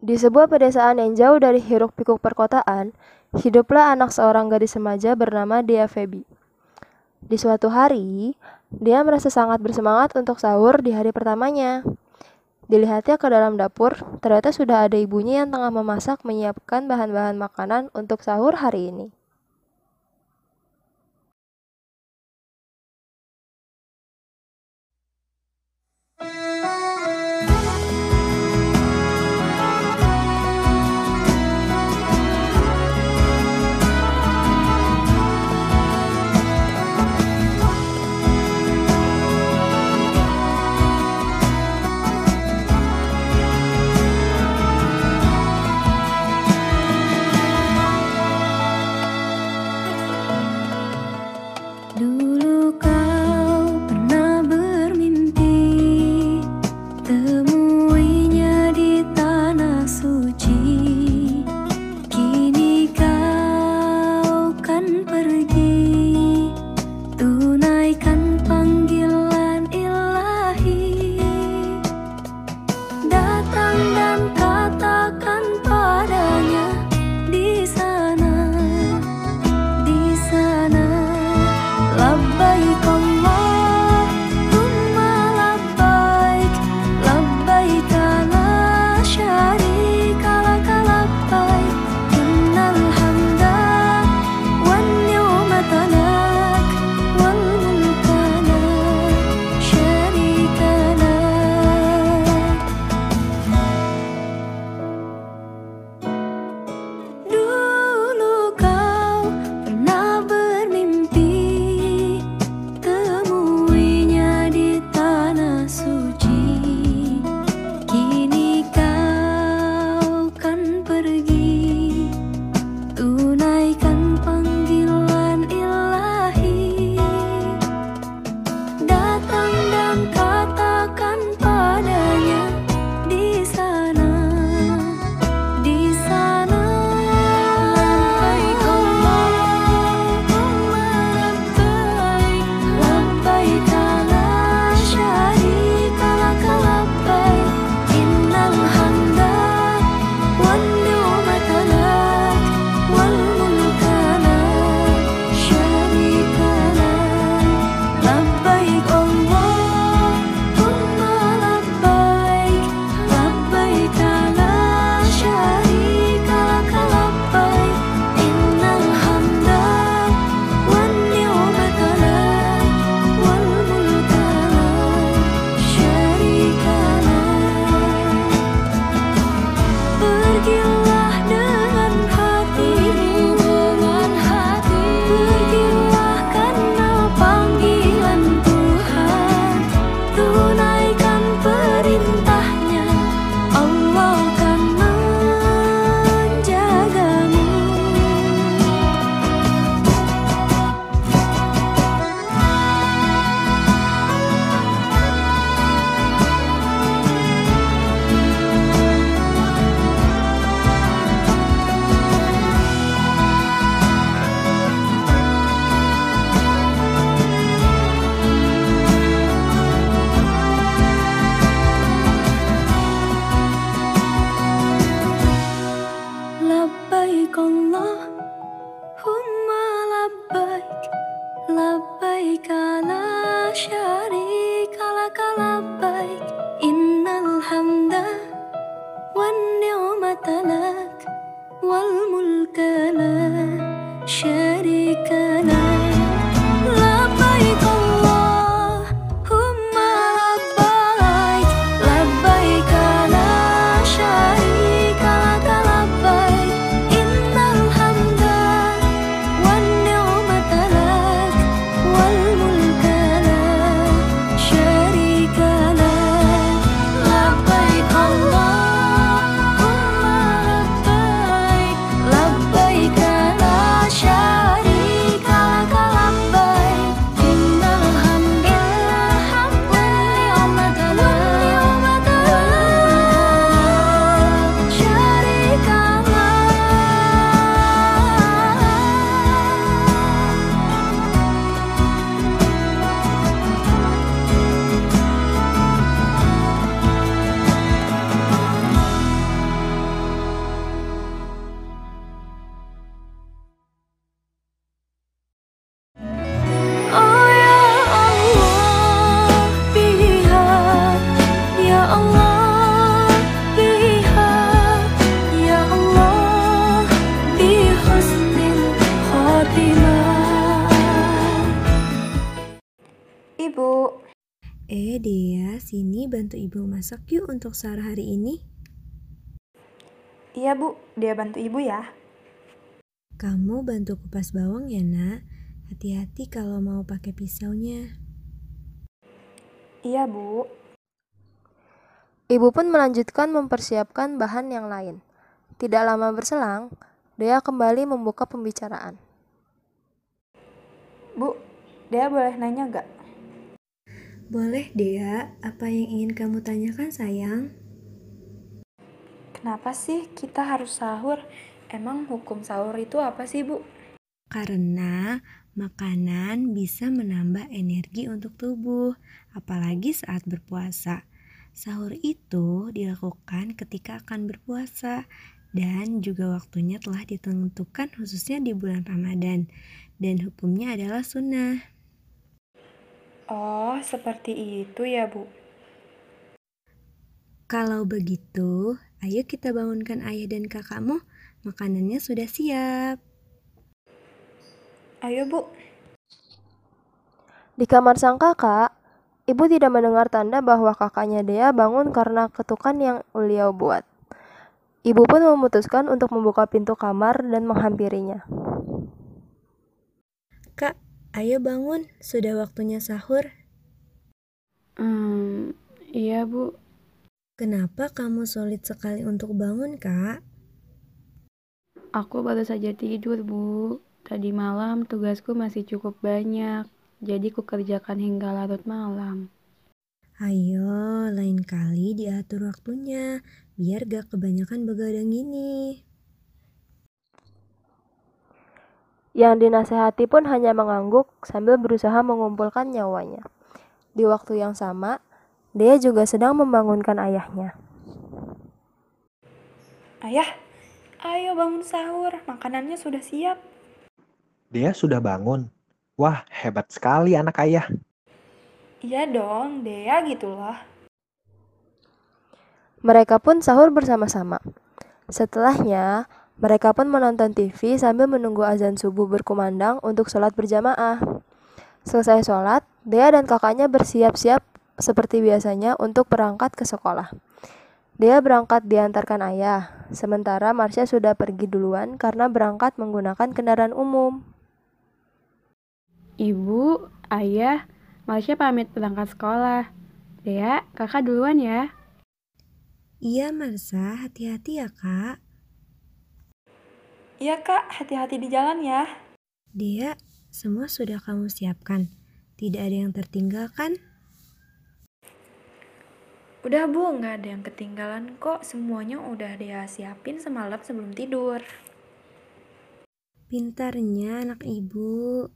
Di sebuah pedesaan yang jauh dari hiruk-pikuk perkotaan, hiduplah anak seorang gadis remaja bernama Dea Feby. Di suatu hari, dia merasa sangat bersemangat untuk sahur di hari pertamanya. Dilihatnya ke dalam dapur, ternyata sudah ada ibunya yang tengah memasak menyiapkan bahan-bahan makanan untuk sahur hari ini. Eh, Dea, sini bantu ibu masak yuk untuk sahur hari ini. Iya, Bu. Dia bantu ibu ya. Kamu bantu kupas bawang ya, nak. Hati-hati kalau mau pakai pisaunya. Iya, Bu. Ibu pun melanjutkan mempersiapkan bahan yang lain. Tidak lama berselang, Dea kembali membuka pembicaraan. Bu, Dea boleh nanya gak? Boleh, Dea. Apa yang ingin kamu tanyakan, sayang? Kenapa sih kita harus sahur? Emang hukum sahur itu apa sih, Bu? Karena makanan bisa menambah energi untuk tubuh, apalagi saat berpuasa. Sahur itu dilakukan ketika akan berpuasa dan juga waktunya telah ditentukan khususnya di bulan Ramadan dan hukumnya adalah sunnah. Oh, seperti itu ya, Bu. Kalau begitu, ayo kita bangunkan ayah dan kakakmu. Makanannya sudah siap. Ayo, Bu. Di kamar sang kakak, ibu tidak mendengar tanda bahwa kakaknya Dea bangun karena ketukan yang beliau buat. Ibu pun memutuskan untuk membuka pintu kamar dan menghampirinya. Kak, ayo bangun, sudah waktunya sahur. Hmm, iya bu. Kenapa kamu sulit sekali untuk bangun, kak? Aku baru saja tidur, bu. Tadi malam tugasku masih cukup banyak, jadi ku kerjakan hingga larut malam. Ayo, lain kali diatur waktunya, biar gak kebanyakan begadang gini. Yang dinasehati pun hanya mengangguk sambil berusaha mengumpulkan nyawanya. Di waktu yang sama, dia juga sedang membangunkan ayahnya. Ayah, ayo bangun sahur, makanannya sudah siap. Dia sudah bangun. Wah, hebat sekali anak ayah. Iya dong, Dea gitu loh. Mereka pun sahur bersama-sama. Setelahnya, mereka pun menonton TV sambil menunggu azan subuh berkumandang untuk sholat berjamaah. Selesai sholat, Dea dan kakaknya bersiap-siap seperti biasanya untuk berangkat ke sekolah. Dea berangkat diantarkan ayah, sementara Marsha sudah pergi duluan karena berangkat menggunakan kendaraan umum. Ibu, ayah, Marsha pamit berangkat sekolah. Dea, kakak duluan ya. Iya, Marsa, hati-hati ya, Kak. Iya, Kak, hati-hati di jalan ya. Dea, semua sudah kamu siapkan. Tidak ada yang tertinggal kan? Udah, Bu, nggak ada yang ketinggalan kok. Semuanya udah dia siapin semalam sebelum tidur. Pintarnya anak ibu.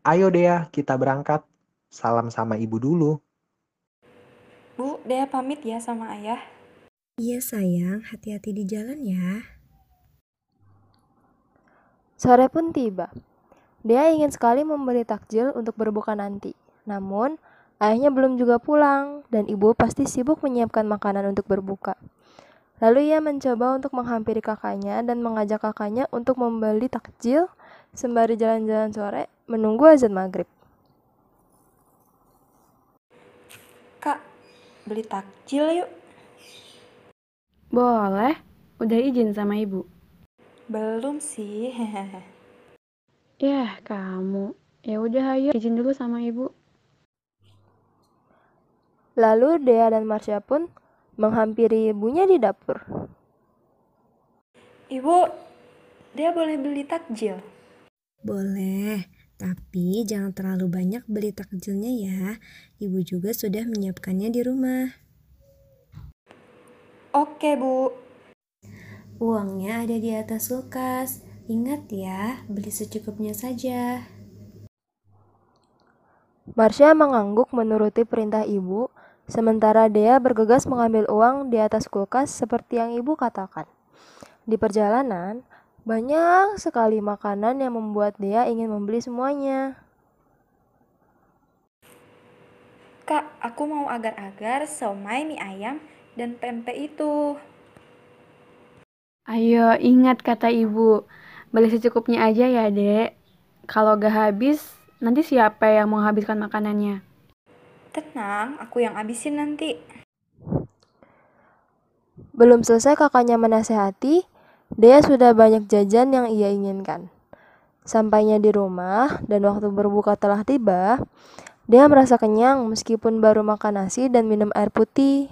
Ayo Dea, kita berangkat. Salam sama ibu dulu. Bu, Dea pamit ya sama ayah. Iya sayang, hati-hati di jalan ya. Sore pun tiba. Dia ingin sekali memberi takjil untuk berbuka nanti. Namun, ayahnya belum juga pulang dan ibu pasti sibuk menyiapkan makanan untuk berbuka. Lalu ia mencoba untuk menghampiri kakaknya dan mengajak kakaknya untuk membeli takjil sembari jalan-jalan sore menunggu azan maghrib. Kak, beli takjil yuk. Boleh, udah izin sama ibu. Belum sih. Yah, kamu. Ya udah ayo izin dulu sama ibu. Lalu Dea dan Marsha pun menghampiri ibunya di dapur. Ibu, dia boleh beli takjil. Boleh, tapi jangan terlalu banyak beli takjilnya ya. Ibu juga sudah menyiapkannya di rumah. Oke, Bu. Uangnya ada di atas kulkas. Ingat ya, beli secukupnya saja. Marsha mengangguk menuruti perintah ibu, sementara Dea bergegas mengambil uang di atas kulkas seperti yang ibu katakan. Di perjalanan, banyak sekali makanan yang membuat Dea ingin membeli semuanya. Kak, aku mau agar-agar somai mie ayam dan pempek itu. Ayo, ingat kata ibu. Beli secukupnya aja ya, dek. Kalau gak habis, nanti siapa yang mau habiskan makanannya? Tenang, aku yang abisin nanti. Belum selesai kakaknya menasehati, Dea sudah banyak jajan yang ia inginkan. Sampainya di rumah dan waktu berbuka telah tiba, Dea merasa kenyang meskipun baru makan nasi dan minum air putih.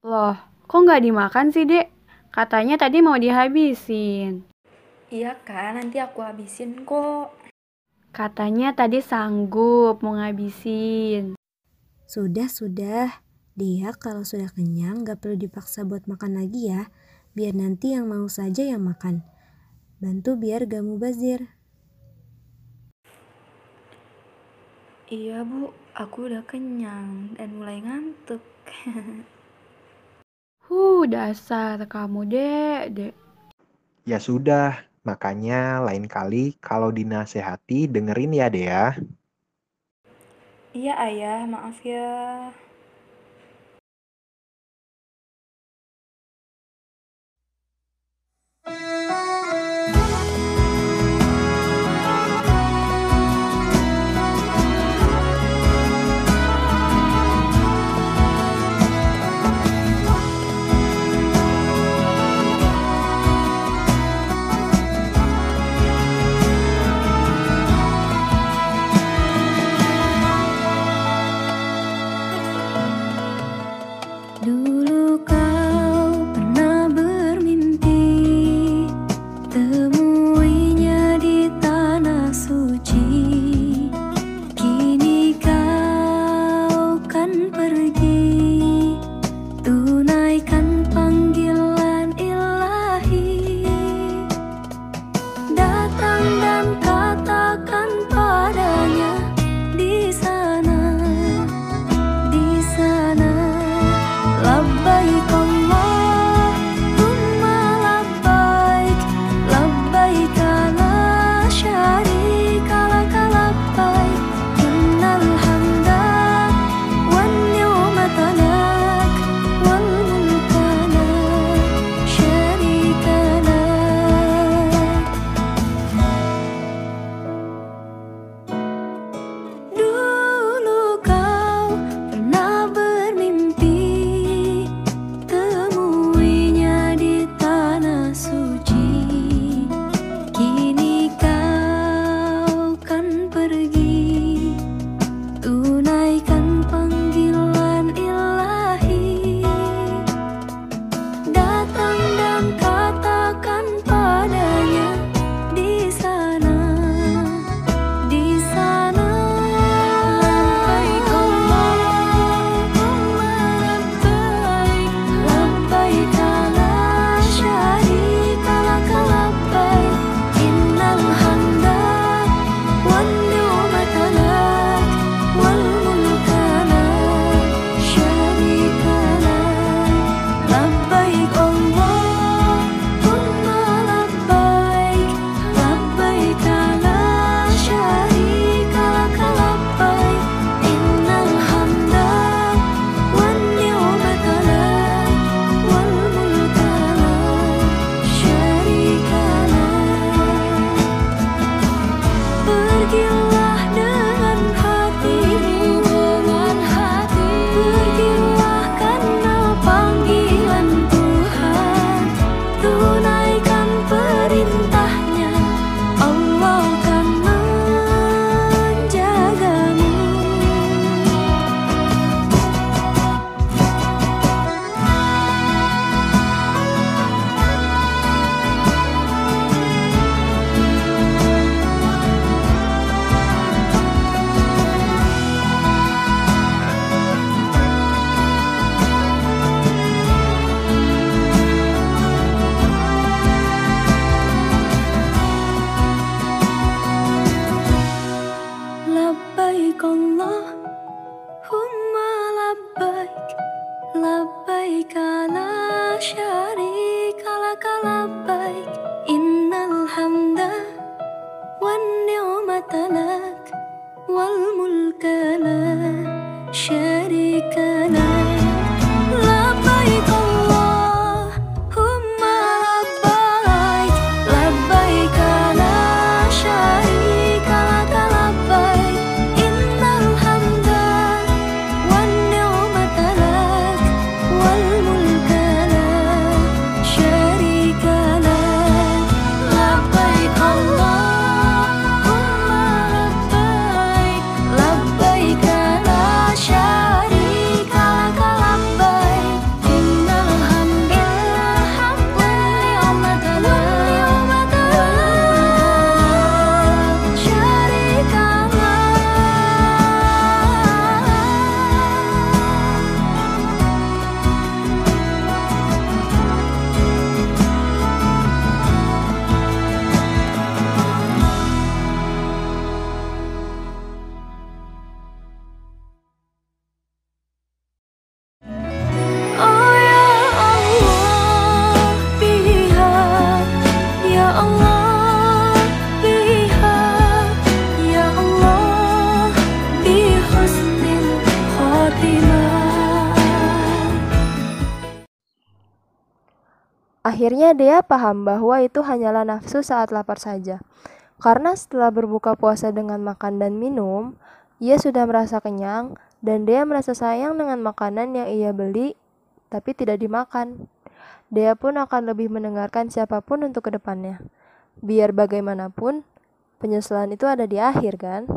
Loh, kok nggak dimakan sih, Dek? Katanya tadi mau dihabisin. Iya kan, nanti aku habisin kok. Katanya tadi sanggup mau ngabisin. Sudah, sudah. Dia kalau sudah kenyang gak perlu dipaksa buat makan lagi ya. Biar nanti yang mau saja yang makan. Bantu biar gak mubazir. Iya bu, aku udah kenyang dan mulai ngantuk. Huh, dasar kamu, Dek, Dek. Ya sudah, makanya lain kali kalau dinasehati dengerin ya Dea. Iya ayah, maaf ya. Akhirnya dia paham bahwa itu hanyalah nafsu saat lapar saja. Karena setelah berbuka puasa dengan makan dan minum, ia sudah merasa kenyang dan dia merasa sayang dengan makanan yang ia beli tapi tidak dimakan. Dia pun akan lebih mendengarkan siapa pun untuk ke depannya. Biar bagaimanapun, penyesalan itu ada di akhir kan?